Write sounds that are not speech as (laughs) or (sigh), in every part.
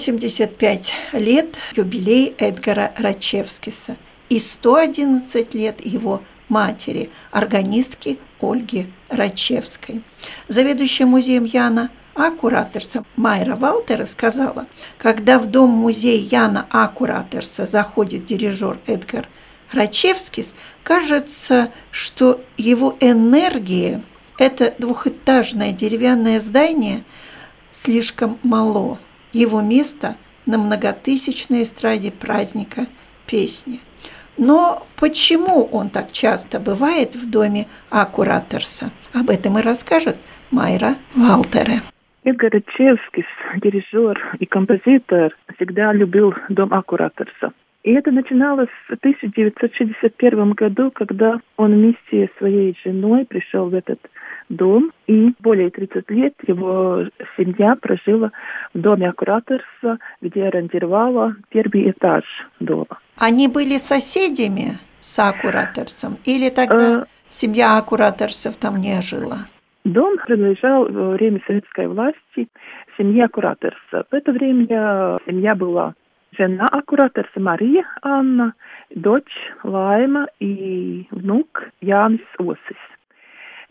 85 лет юбилей Эдгара Рачевскиса и 111 лет его матери, органистки Ольги Рачевской. Заведующая музеем Яна а Майра Валтера сказала, когда в дом-музей Яна А. Заходит дирижер Эдгар Рачевскис, кажется, что его энергия, это двухэтажное деревянное здание, слишком мало – его место на многотысячной эстраде праздника песни. Но почему он так часто бывает в доме Аккураторса? Об этом и расскажет Майра Валтере. Эдгар Чевскис, дирижер и композитор, всегда любил дом Аккураторса. И это начиналось в 1961 году, когда он вместе с своей женой пришел в этот дом, и более 30 лет его семья прожила в доме Аккураторса, где арендировала первый этаж дома. Они были соседями с Аккураторсом или тогда э, семья Аккураторсов там не жила? Дом принадлежал во время советской власти семье Аккураторса. В это время семья была жена Аккураторса Мария Анна, дочь Лайма и внук Янис Осис.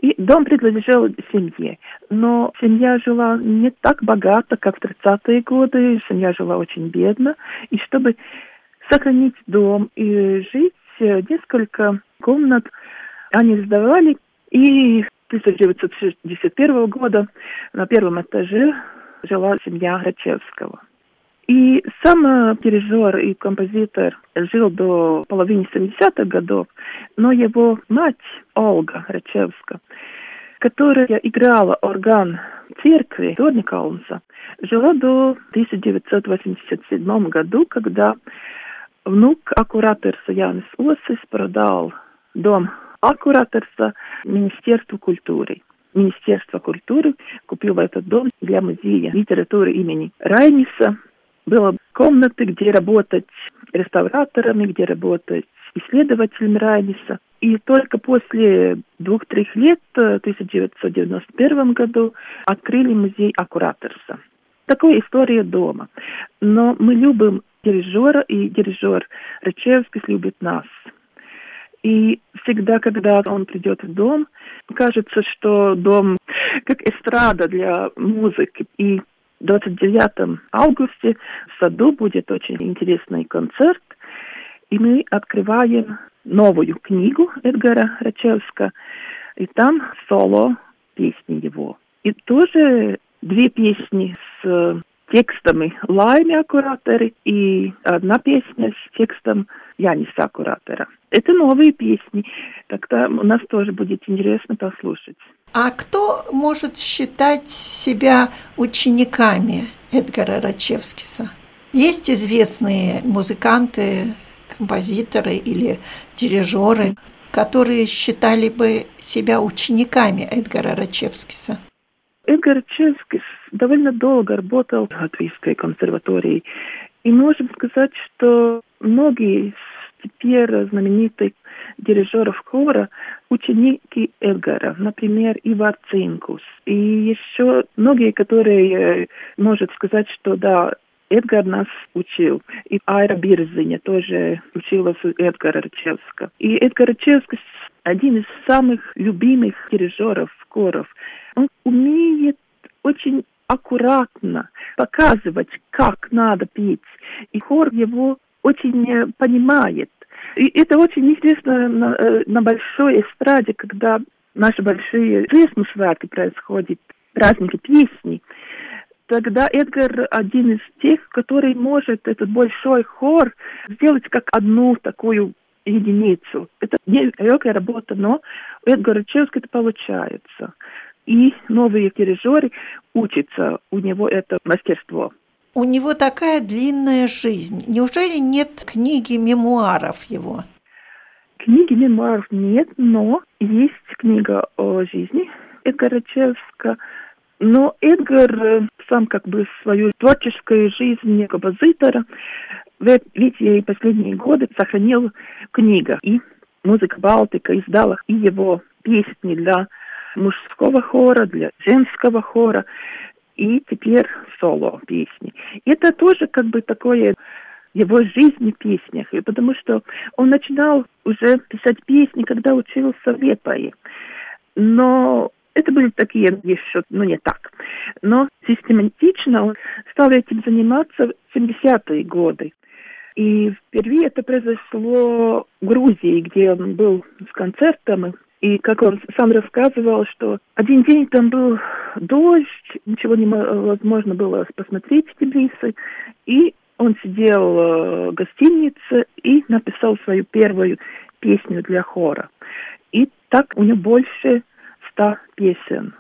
И дом принадлежал семье. Но семья жила не так богато, как в 30-е годы. Семья жила очень бедно. И чтобы сохранить дом и жить, э, несколько комнат они сдавали. И 1961 года на первом этаже жила семья Грачевского. И сам э, дирижер и композитор жил до половины 70-х годов, но его мать, Ольга Рачевска, которая играла орган церкви Дорникаунса, жила до 1987 году, когда внук аккураторса Янис Осис продал дом аккураторса Министерству культуры. Министерство культуры купило этот дом для музея литературы имени Райниса, было комнаты, где работать реставраторами, где работать исследователем Райниса. И только после двух-трех лет, в 1991 году, открыли музей Аккураторса. Такая история дома. Но мы любим дирижера, и дирижер Рычевский любит нас. И всегда, когда он придет в дом, кажется, что дом (laughs) как эстрада для музыки. И 29 августе в саду будет очень интересный концерт, и мы открываем новую книгу Эдгара Рачевска, и там соло песни его. И тоже две песни с текстами Лайми Аккуратери и одна песня с текстом Яниса Аккуратера. Это новые песни, тогда у нас тоже будет интересно послушать. А кто может считать себя учениками Эдгара Рачевскиса? Есть известные музыканты, композиторы или дирижеры, которые считали бы себя учениками Эдгара Рачевскиса? Эдгар Рачевскис довольно долго работал в Латвийской консерватории. И можем сказать, что многие теперь знаменитых дирижеров хора ученики Эдгара, например, Ивар Цинкус. И еще многие, которые, э, может сказать, что да, Эдгар нас учил. И Айра Бирзиня тоже училась у Эдгара Рачевска. И Эдгар Рачевский один из самых любимых дирижеров хоров. Он умеет очень аккуратно показывать, как надо петь. И хор его очень э, понимает. И это очень интересно на, э, на большой эстраде, когда наши большие крестмусваты происходят, праздники песни. Тогда Эдгар один из тех, который может этот большой хор сделать как одну такую единицу. Это не легкая работа, но у Эдгара Чевска это получается. И новые дирижеры учатся у него это мастерство. У него такая длинная жизнь. Неужели нет книги мемуаров его? Книги мемуаров нет, но есть книга о жизни Эдгара Чевска. Но Эдгар э, сам как бы свою творческую жизнь композитора в эти последние годы сохранил книга. И музыка Балтика издала и его песни для мужского хора, для женского хора, и теперь соло песни. Это тоже как бы такое его жизни песнях, и потому что он начинал уже писать песни, когда учился в Лепае. Но это были такие еще, ну не так. Но систематично он стал этим заниматься в 70-е годы. И впервые это произошло в Грузии, где он был с концертом, и как он сам рассказывал, что один день там был дождь, ничего невозможно было посмотреть в Тбилиси, и он сидел э, в гостинице и написал свою первую песню для хора. И так у него больше ста песен.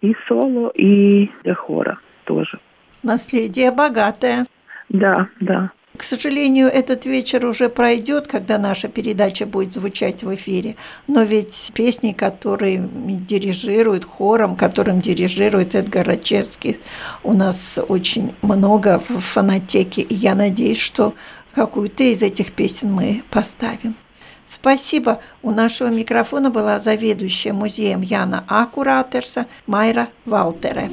И соло, и для хора тоже. Наследие богатое. Да, да. К сожалению, этот вечер уже пройдет, когда наша передача будет звучать в эфире. Но ведь песни, которые дирижирует хором, которым дирижирует Эдгар Рачевский, у нас очень много в фонотеке. И я надеюсь, что какую-то из этих песен мы поставим. Спасибо. У нашего микрофона была заведующая музеем Яна Акуратерса Майра Валтере.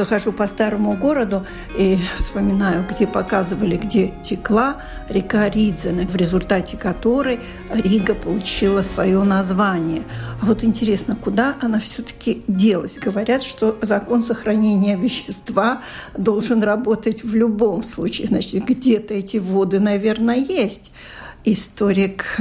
Сколько хожу по старому городу и вспоминаю, где показывали, где текла река Ридзена, в результате которой Рига получила свое название. А вот интересно, куда она все-таки делась? Говорят, что закон сохранения вещества должен работать в любом случае. Значит, где-то эти воды, наверное, есть. Историк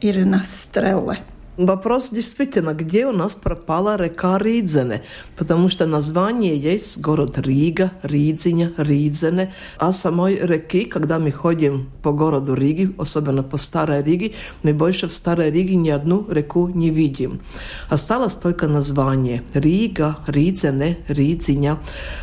Ирина Стрелла. Вопрос действительно, где у нас пропала река Ридзене, потому что название есть город Рига, Ридзиня, Ридзене, а самой реки, когда мы ходим по городу Риги, особенно по Старой Риге, мы больше в Старой Риге ни одну реку не видим. Осталось только название Рига, Ридзене, Ридзиня.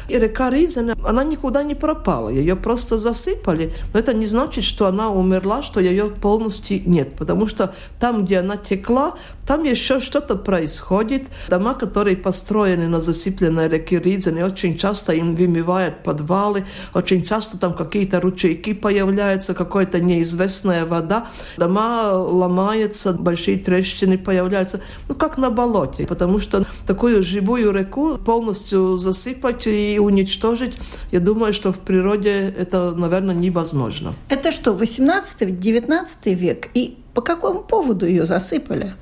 И река Ридзене, она никуда не пропала, ее просто засыпали, но это не значит, что она умерла, что ее полностью нет, потому что там, где она текла, там еще что-то происходит. Дома, которые построены на засыпленной реке Ридзене, очень часто им вымывают подвалы, очень часто там какие-то ручейки появляются, какая-то неизвестная вода. Дома ломаются, большие трещины появляются. Ну, как на болоте, потому что такую живую реку полностью засыпать и уничтожить, я думаю, что в природе это, наверное, невозможно. Это что, 18-19 век? И по какому поводу ее засыпали?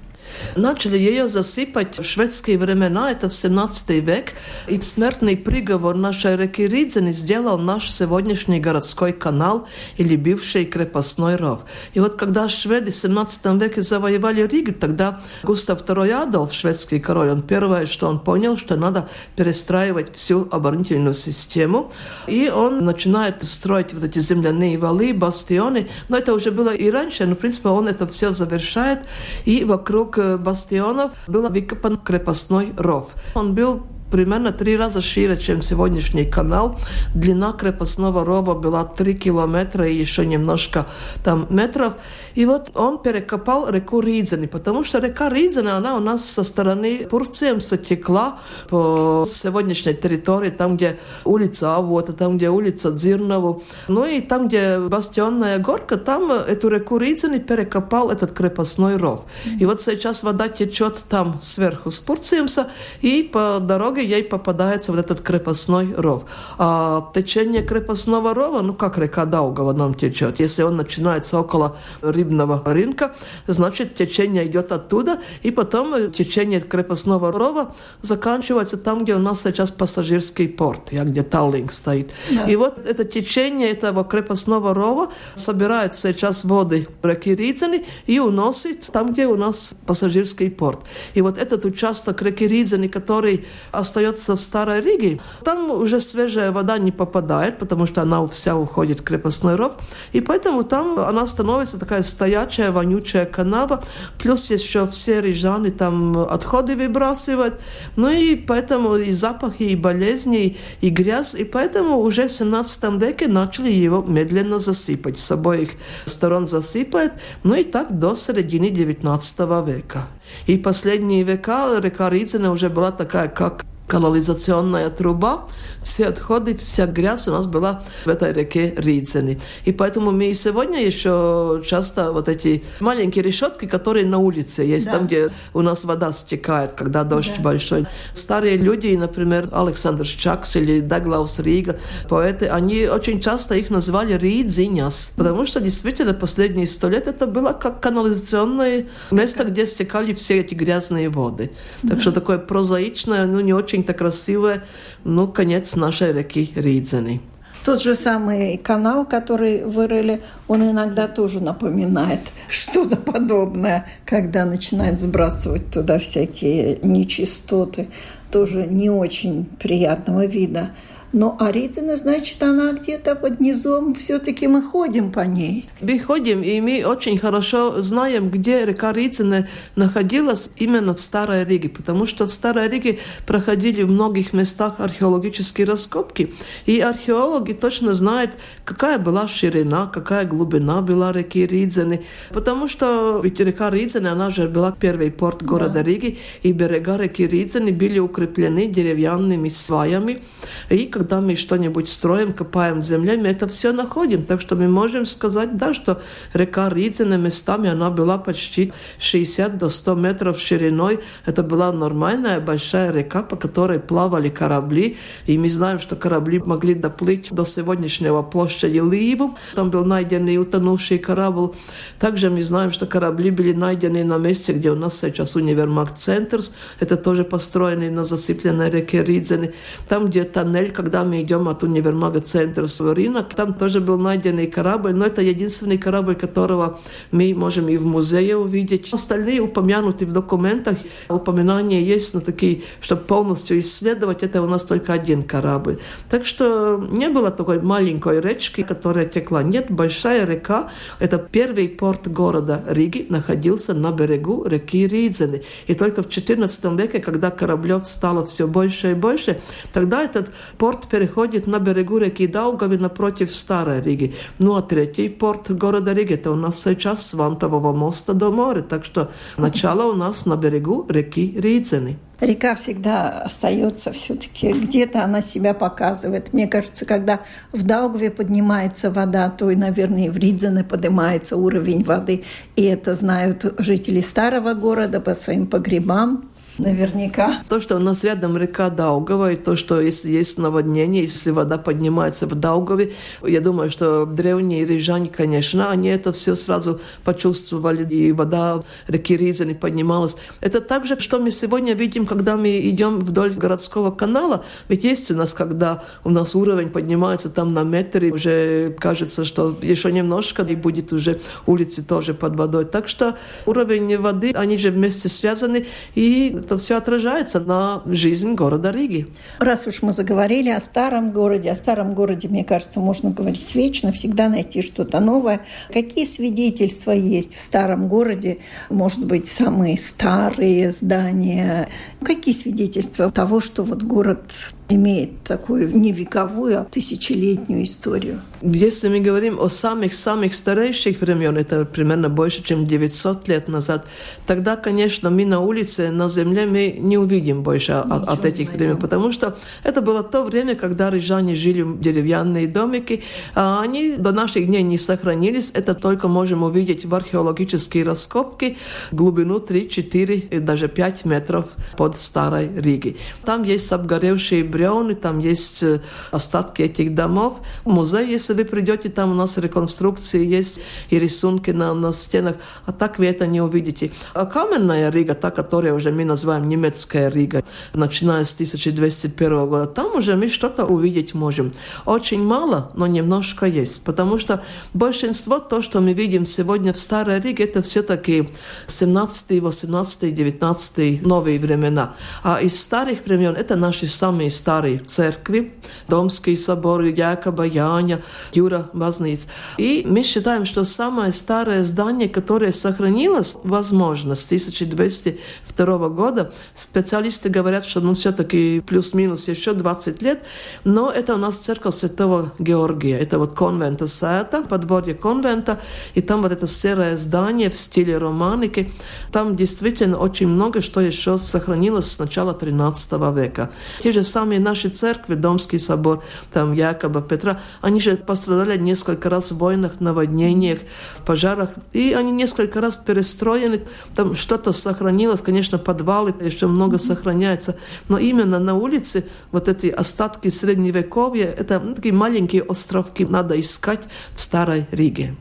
Начали ее засыпать в шведские времена, это в 17 век, и смертный приговор нашей реки Ридзени сделал наш сегодняшний городской канал или бывший крепостной ров. И вот когда шведы в 17 веке завоевали Ригу, тогда Густав II Адольф, шведский король, он первое, что он понял, что надо перестраивать всю оборонительную систему, и он начинает строить вот эти земляные валы, бастионы, но это уже было и раньше, но в принципе он это все завершает, и вокруг бастионов был выкопан крепостной ров. Он был примерно три раза шире, чем сегодняшний канал. Длина крепостного рова была три километра и еще немножко там метров. И вот он перекопал реку Ридзени, потому что река Ридзени, она у нас со стороны Пурцемса текла по сегодняшней территории, там, где улица Авота, там, где улица Дзирнову. Ну и там, где Бастионная горка, там эту реку Ридзени перекопал этот крепостной ров. И вот сейчас вода течет там сверху с Пурцемса, и по дороге ей попадается вот этот крепостной ров. А течение крепостного рова, ну как река Даугава нам течет, если он начинается около рыбного рынка, значит течение идет оттуда, и потом течение крепостного рова заканчивается там, где у нас сейчас пассажирский порт, где Таллинг стоит. Да. И вот это течение этого крепостного рова собирает сейчас воды реки Ридзени и уносит там, где у нас пассажирский порт. И вот этот участок реки Ридзени, который остается в Старой Риге, там уже свежая вода не попадает, потому что она вся уходит в крепостной ров, и поэтому там она становится такая стоячая, вонючая канава, плюс еще все рижаны там отходы выбрасывают, ну и поэтому и запахи, и болезни, и грязь, и поэтому уже в 17 веке начали его медленно засыпать, с обоих сторон засыпают, ну и так до середины 19 века. И последние века река Рицина уже была такая, как канализационная труба, все отходы, вся грязь у нас была в этой реке Ридзени. И поэтому мы и сегодня еще часто вот эти маленькие решетки, которые на улице есть, да. там, где у нас вода стекает, когда дождь да. большой. Старые люди, например, Александр Чакс или Даглаус Рига, поэты, они очень часто их называли Ридзиняс, потому что действительно последние сто лет это было как канализационное место, где стекали все эти грязные воды. Так да. что такое прозаичное, ну не очень очень-то красивое, ну, конец нашей реки Ридзени. Тот же самый канал, который вырыли, он иногда тоже напоминает (laughs) что-то подобное, когда начинают сбрасывать туда всякие нечистоты, тоже не очень приятного вида. Но Аритина, значит, она где-то под низом, все-таки мы ходим по ней. Мы ходим, и мы очень хорошо знаем, где река Рицина находилась именно в Старой Риге, потому что в Старой Риге проходили в многих местах археологические раскопки, и археологи точно знают, какая была ширина, какая глубина была реки Ридзены, потому что ведь река Ридзена, она же была первый порт города да. Риги, и берега реки Ридзены были укреплены деревянными сваями, и когда когда мы что-нибудь строим, копаем в земле, мы это все находим. Так что мы можем сказать, да, что река Ридзина местами она была почти 60 до 100 метров шириной. Это была нормальная большая река, по которой плавали корабли. И мы знаем, что корабли могли доплыть до сегодняшнего площади Ливу. Там был найден и утонувший корабль. Также мы знаем, что корабли были найдены на месте, где у нас сейчас универмаг Центрс. Это тоже построенный на засыпленной реке Ридзене. Там, где тоннель, когда мы идем от универмага Центрс в рынок, там тоже был найденный корабль, но это единственный корабль, которого мы можем и в музее увидеть. Остальные упомянуты в документах. Упоминания есть, но такие, чтобы полностью исследовать, это у нас только один корабль. Так что не было такой маленькой речки, которая текла. Нет, большая река. Это первый порт города Риги находился на берегу реки Ридзены. И только в XIV веке, когда кораблев стало все больше и больше, тогда этот порт переходит на берегу реки Даугави напротив Старой Риги. Ну а третий порт города Риги, это у нас сейчас с Вантового моста до моря. Так что начало у нас на берегу реки Ридзены. Река всегда остается все-таки, где-то она себя показывает. Мне кажется, когда в Даугве поднимается вода, то и, наверное, и в Ридзене поднимается уровень воды. И это знают жители старого города по своим погребам наверняка. То, что у нас рядом река Даугава, и то, что если есть наводнение, если вода поднимается в Даугаве, я думаю, что древние рижане, конечно, они это все сразу почувствовали, и вода реки Ризани поднималась. Это также, что мы сегодня видим, когда мы идем вдоль городского канала. Ведь есть у нас, когда у нас уровень поднимается там на метр, и уже кажется, что еще немножко, и будет уже улицы тоже под водой. Так что уровень воды, они же вместе связаны, и это все отражается на жизнь города Риги. Раз уж мы заговорили о старом городе, о старом городе, мне кажется, можно говорить вечно, всегда найти что-то новое. Какие свидетельства есть в старом городе? Может быть, самые старые здания? Какие свидетельства того, что вот город имеет такую не вековую, а тысячелетнюю историю. Если мы говорим о самых-самых старейших времен, это примерно больше, чем 900 лет назад, тогда, конечно, мы на улице, на земле мы не увидим больше от, от этих времен, потому что это было то время, когда рижане жили в деревянные домики, а они до наших дней не сохранились. Это только можем увидеть в археологические раскопки глубину 3, 4 и даже 5 метров под Старой Риги. Там есть обгоревшие бревны, там есть э, остатки этих домов. Музей, если вы придете, там у нас реконструкции есть и рисунки на, на стенах, а так вы это не увидите. А каменная Рига, та, которая уже мы называем немецкая Рига, начиная с 1201 года, там уже мы что-то увидеть можем. Очень мало, но немножко есть, потому что большинство то, что мы видим сегодня в Старой Риге, это все-таки 17, 18, 19 новые времена. А из старых времен это наши самые старые церкви, Домский собор, Якоба, Яня, Юра, Базниц. И мы считаем, что самое старое здание, которое сохранилось, возможно, с 1202 года, специалисты говорят, что ну, все-таки плюс-минус еще 20 лет, но это у нас церковь Святого Георгия. Это вот конвента Сета, подворье конвента, и там вот это серое здание в стиле романики. Там действительно очень много что еще сохранилось с начала 13 века. Те же самые сами наши церкви, Домский собор, там Якоба, Петра, они же пострадали несколько раз в войнах, наводнениях, в пожарах, и они несколько раз перестроены, там что-то сохранилось, конечно, подвалы еще много сохраняется, но именно на улице вот эти остатки средневековья, это ну, такие маленькие островки надо искать в Старой Риге.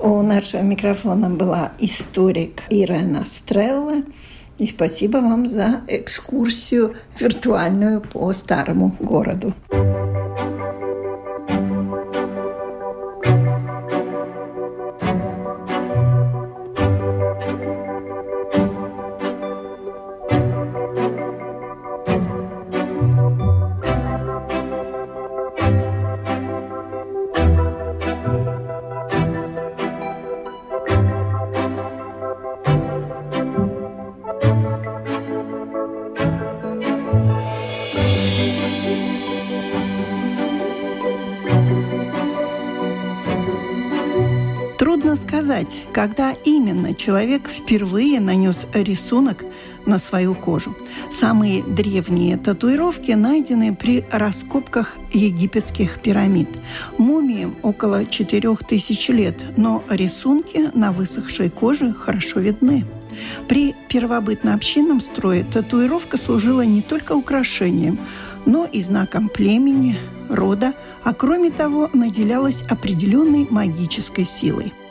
У нашего микрофона была историк Ирена Стрелла. И спасибо вам за экскурсию виртуальную по старому городу. Человек впервые нанес рисунок на свою кожу. Самые древние татуировки найдены при раскопках египетских пирамид. Мумиям около 4000 лет, но рисунки на высохшей коже хорошо видны. При первобытно-общинном строе татуировка служила не только украшением, но и знаком племени, рода, а кроме того наделялась определенной магической силой –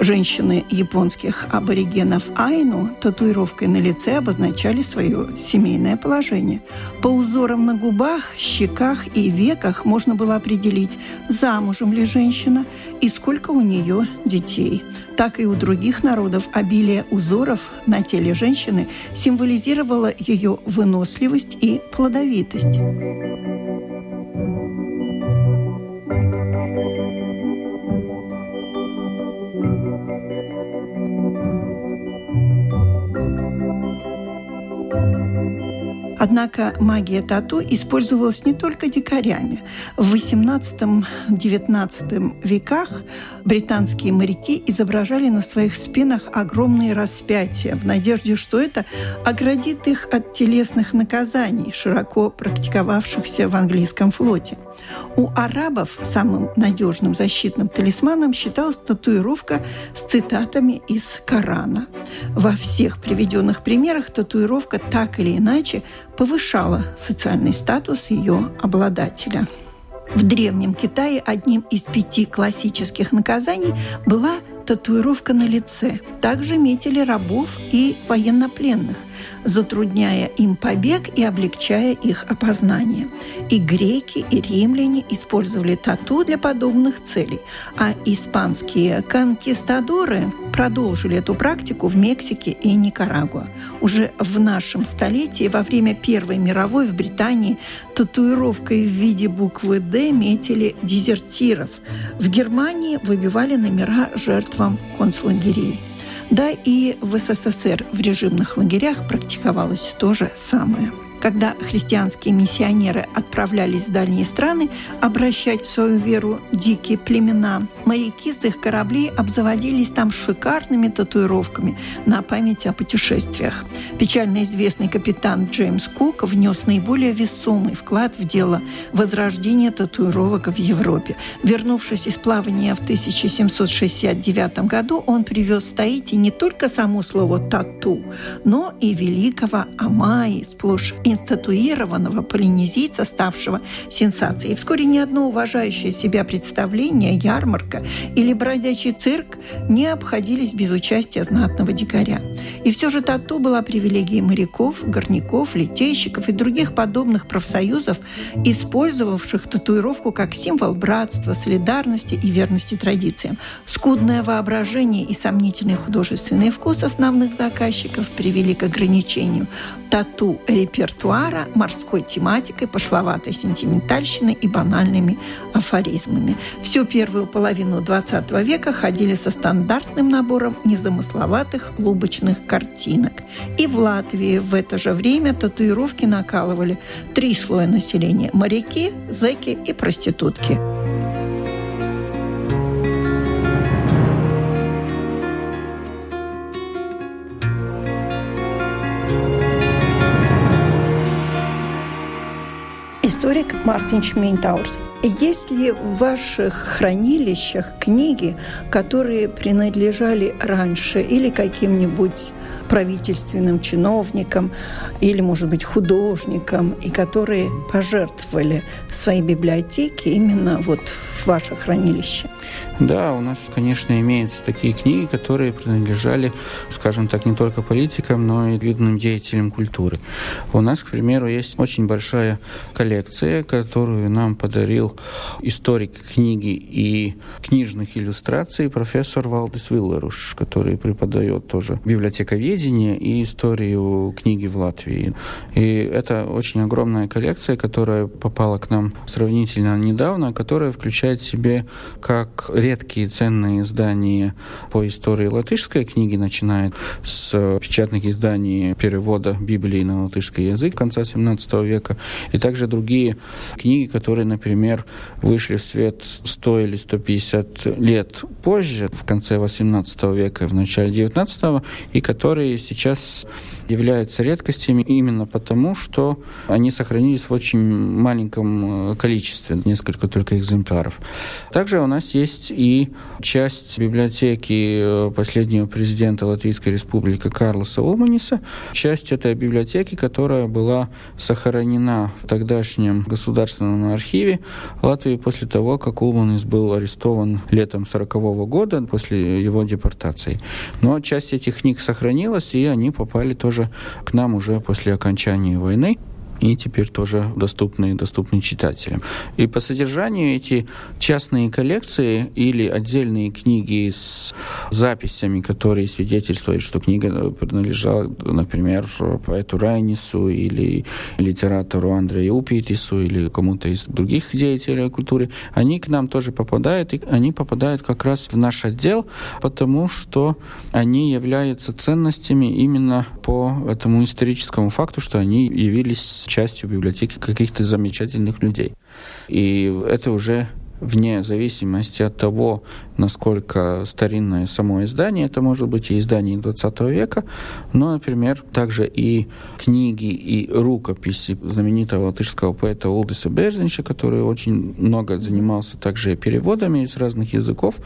Женщины японских аборигенов Айну татуировкой на лице обозначали свое семейное положение. По узорам на губах, щеках и веках можно было определить, замужем ли женщина и сколько у нее детей. Так и у других народов обилие узоров на теле женщины символизировало ее выносливость и плодовитость. Однако магия тату использовалась не только дикарями. В XVIII-XIX веках британские моряки изображали на своих спинах огромные распятия в надежде, что это оградит их от телесных наказаний, широко практиковавшихся в английском флоте. У арабов самым надежным защитным талисманом считалась татуировка с цитатами из Корана. Во всех приведенных примерах татуировка так или иначе повышала социальный статус ее обладателя. В Древнем Китае одним из пяти классических наказаний была татуировка на лице. Также метили рабов и военнопленных, затрудняя им побег и облегчая их опознание. И греки, и римляне использовали тату для подобных целей, а испанские конкистадоры продолжили эту практику в Мексике и Никарагуа. Уже в нашем столетии, во время Первой мировой в Британии, татуировкой в виде буквы «Д» метили дезертиров. В Германии выбивали номера жертвам концлагерей. Да и в СССР в режимных лагерях практиковалось то же самое. Когда христианские миссионеры отправлялись в дальние страны обращать в свою веру дикие племена, моряки с их кораблей обзаводились там шикарными татуировками на память о путешествиях. Печально известный капитан Джеймс Кук внес наиболее весомый вклад в дело возрождения татуировок в Европе. Вернувшись из плавания в 1769 году, он привез в Таити не только само слово «тату», но и великого Амаи, сплошь инстатуированного полинезийца, ставшего сенсацией. И вскоре ни одно уважающее себя представление, ярмарка или бродячий цирк не обходились без участия знатного дикаря. И все же тату была привилегией моряков, горняков, литейщиков и других подобных профсоюзов, использовавших татуировку как символ братства, солидарности и верности традициям. Скудное воображение и сомнительный художественный вкус основных заказчиков привели к ограничению тату репертуара репертуара морской тематикой, пошловатой сентиментальщиной и банальными афоризмами. Всю первую половину XX века ходили со стандартным набором незамысловатых лубочных картинок. И в Латвии в это же время татуировки накалывали три слоя населения – моряки, зэки и проститутки. Историк Мартин Шмейнтаурс. Есть ли в ваших хранилищах книги, которые принадлежали раньше или каким-нибудь правительственным чиновникам или, может быть, художникам, и которые пожертвовали свои библиотеки именно вот в ваше хранилище? Да, у нас, конечно, имеются такие книги, которые принадлежали, скажем так, не только политикам, но и видным деятелям культуры. У нас, к примеру, есть очень большая коллекция, которую нам подарил историк книги и книжных иллюстраций профессор Валдис Виллеруш, который преподает тоже библиотековедение и историю книги в Латвии. И это очень огромная коллекция, которая попала к нам сравнительно недавно, которая включает в себе как редкие ценные издания по истории латышской книги, начиная с печатных изданий перевода Библии на латышский язык конца 17 века, и также другие книги, которые, например, вышли в свет 100 или 150 лет позже, в конце 18 века, в начале 19 и которые которые сейчас являются редкостями именно потому, что они сохранились в очень маленьком э, количестве, несколько только экземпляров. Также у нас есть и часть библиотеки э, последнего президента Латвийской Республики Карлоса Улманиса, часть этой библиотеки, которая была сохранена в тогдашнем государственном архиве Латвии после того, как Улманис был арестован летом 40 -го года после его депортации. Но часть этих книг сохранилась, и они попали тоже к нам уже после окончания войны и теперь тоже доступны, доступны читателям. И по содержанию эти частные коллекции или отдельные книги с записями, которые свидетельствуют, что книга принадлежала, например, поэту Райнису или литератору Андрею Упитису или кому-то из других деятелей культуры, они к нам тоже попадают, и они попадают как раз в наш отдел, потому что они являются ценностями именно по этому историческому факту, что они явились частью библиотеки каких-то замечательных людей. И это уже вне зависимости от того, насколько старинное само издание, это может быть и издание 20 века, но, например, также и книги и рукописи знаменитого латышского поэта Улдиса Берзинча, который очень много занимался также переводами из разных языков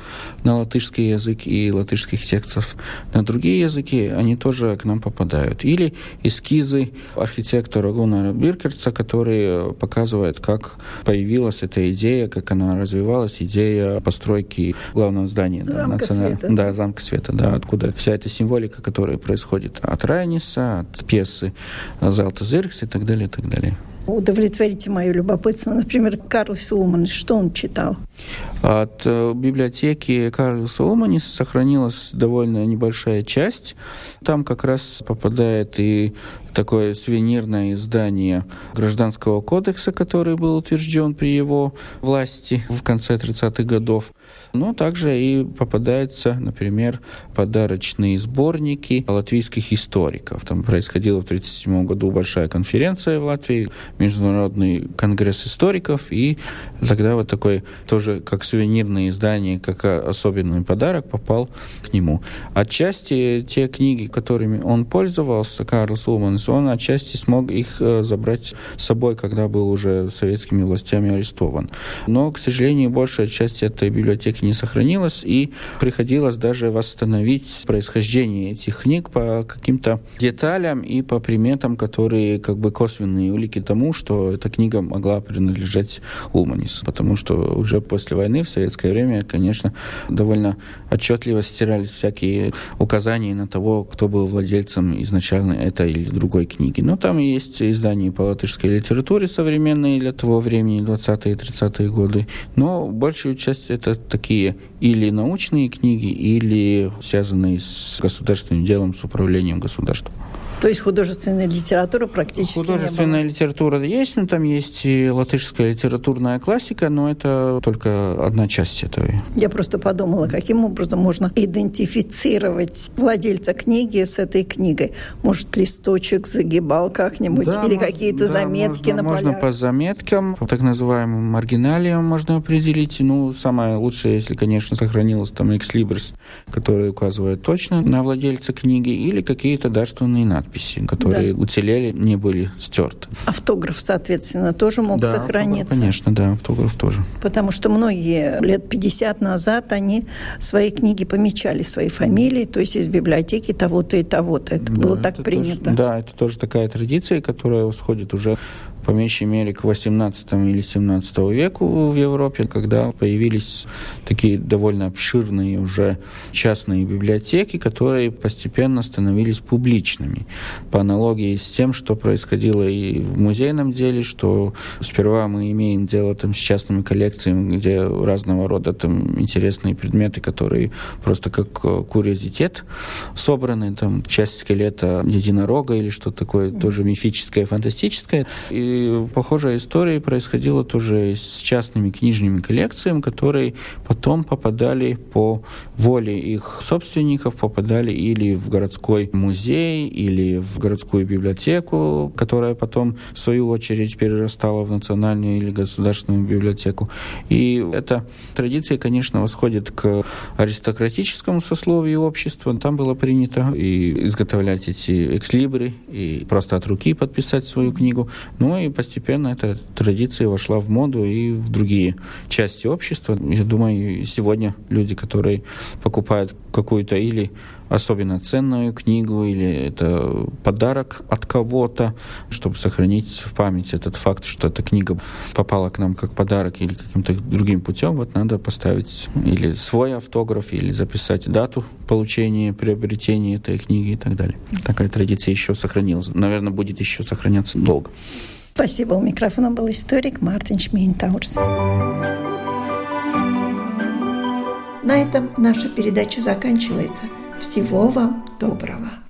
на латышский язык и латышских текстов на другие языки, они тоже к нам попадают. Или эскизы архитектора Гунара Биркерца, который показывает, как появилась эта идея, как она развивалась идея постройки главного здания да, национального, да, замка света, да, откуда вся эта символика, которая происходит от Райниса, от пьесы Залта Зеркс и так далее, и так далее удовлетворите мое любопытство. Например, Карл Сулман, что он читал? От э, библиотеки Карла Сулманис сохранилась довольно небольшая часть. Там как раз попадает и такое сувенирное издание Гражданского кодекса, который был утвержден при его власти в конце 30-х годов. Но также и попадаются, например, подарочные сборники латвийских историков. Там происходила в 1937 году большая конференция в Латвии, Международный конгресс историков, и тогда вот такой тоже как сувенирное издание, как особенный подарок попал к нему. Отчасти те книги, которыми он пользовался, Карл Сулманс, он отчасти смог их э, забрать с собой, когда был уже советскими властями арестован. Но, к сожалению, большая часть этой библиотеки не сохранилась, и приходилось даже восстановить происхождение этих книг по каким-то деталям и по приметам, которые как бы косвенные улики тому, что эта книга могла принадлежать Улманису. Потому что уже после войны, в советское время, конечно, довольно отчетливо стирались всякие указания на того, кто был владельцем изначально этой или другой книги. Но там есть издания по латышской литературе современные для того времени, 20-е 30-е годы. Но большую часть это такие или научные книги, или связанные с государственным делом, с управлением государством. То есть художественная литература практически Художественная не было. литература есть, но там есть и латышская литературная классика, но это только одна часть этого. Я просто подумала, каким образом можно идентифицировать владельца книги с этой книгой. Может, листочек загибал как-нибудь да, или какие-то да, заметки можно, на полях? Можно по заметкам, по так называемым маргиналиям можно определить. Ну, самое лучшее, если, конечно, сохранилось там экслибрис, который указывает точно на владельца книги, или какие-то дарственные надписи надписи, которые да. уцелели, не были стерты. Автограф, соответственно, тоже мог да, сохраниться? конечно, да, автограф тоже. Потому что многие лет 50 назад они свои книги помечали, свои фамилии, то есть из библиотеки того-то и того-то. Это да, было так это принято. Тоже, да, это тоже такая традиция, которая восходит уже по меньшей мере к 18 или 17 веку в Европе, когда появились такие довольно обширные уже частные библиотеки, которые постепенно становились публичными. По аналогии с тем, что происходило и в музейном деле, что сперва мы имеем дело там с частными коллекциями, где разного рода там интересные предметы, которые просто как э, курьезитет собраны, там часть скелета единорога или что-то такое тоже мифическое, фантастическое. И Похожая история происходила тоже с частными книжными коллекциями, которые потом попадали по воле их собственников, попадали или в городской музей, или в городскую библиотеку, которая потом, в свою очередь, перерастала в национальную или государственную библиотеку. И эта традиция, конечно, восходит к аристократическому сословию общества. Там было принято и изготовлять эти экслибры, и просто от руки подписать свою книгу. Ну и постепенно эта традиция вошла в моду и в другие части общества. Я думаю, сегодня люди, которые покупают какую-то или особенно ценную книгу, или это подарок от кого-то, чтобы сохранить в память этот факт, что эта книга попала к нам как подарок или каким-то другим путем, вот надо поставить или свой автограф, или записать дату получения, приобретения этой книги и так далее. Такая традиция еще сохранилась. Наверное, будет еще сохраняться долго. Спасибо. У микрофона был историк Мартин Шмейнтаурс. На этом наша передача заканчивается. Всего вам доброго!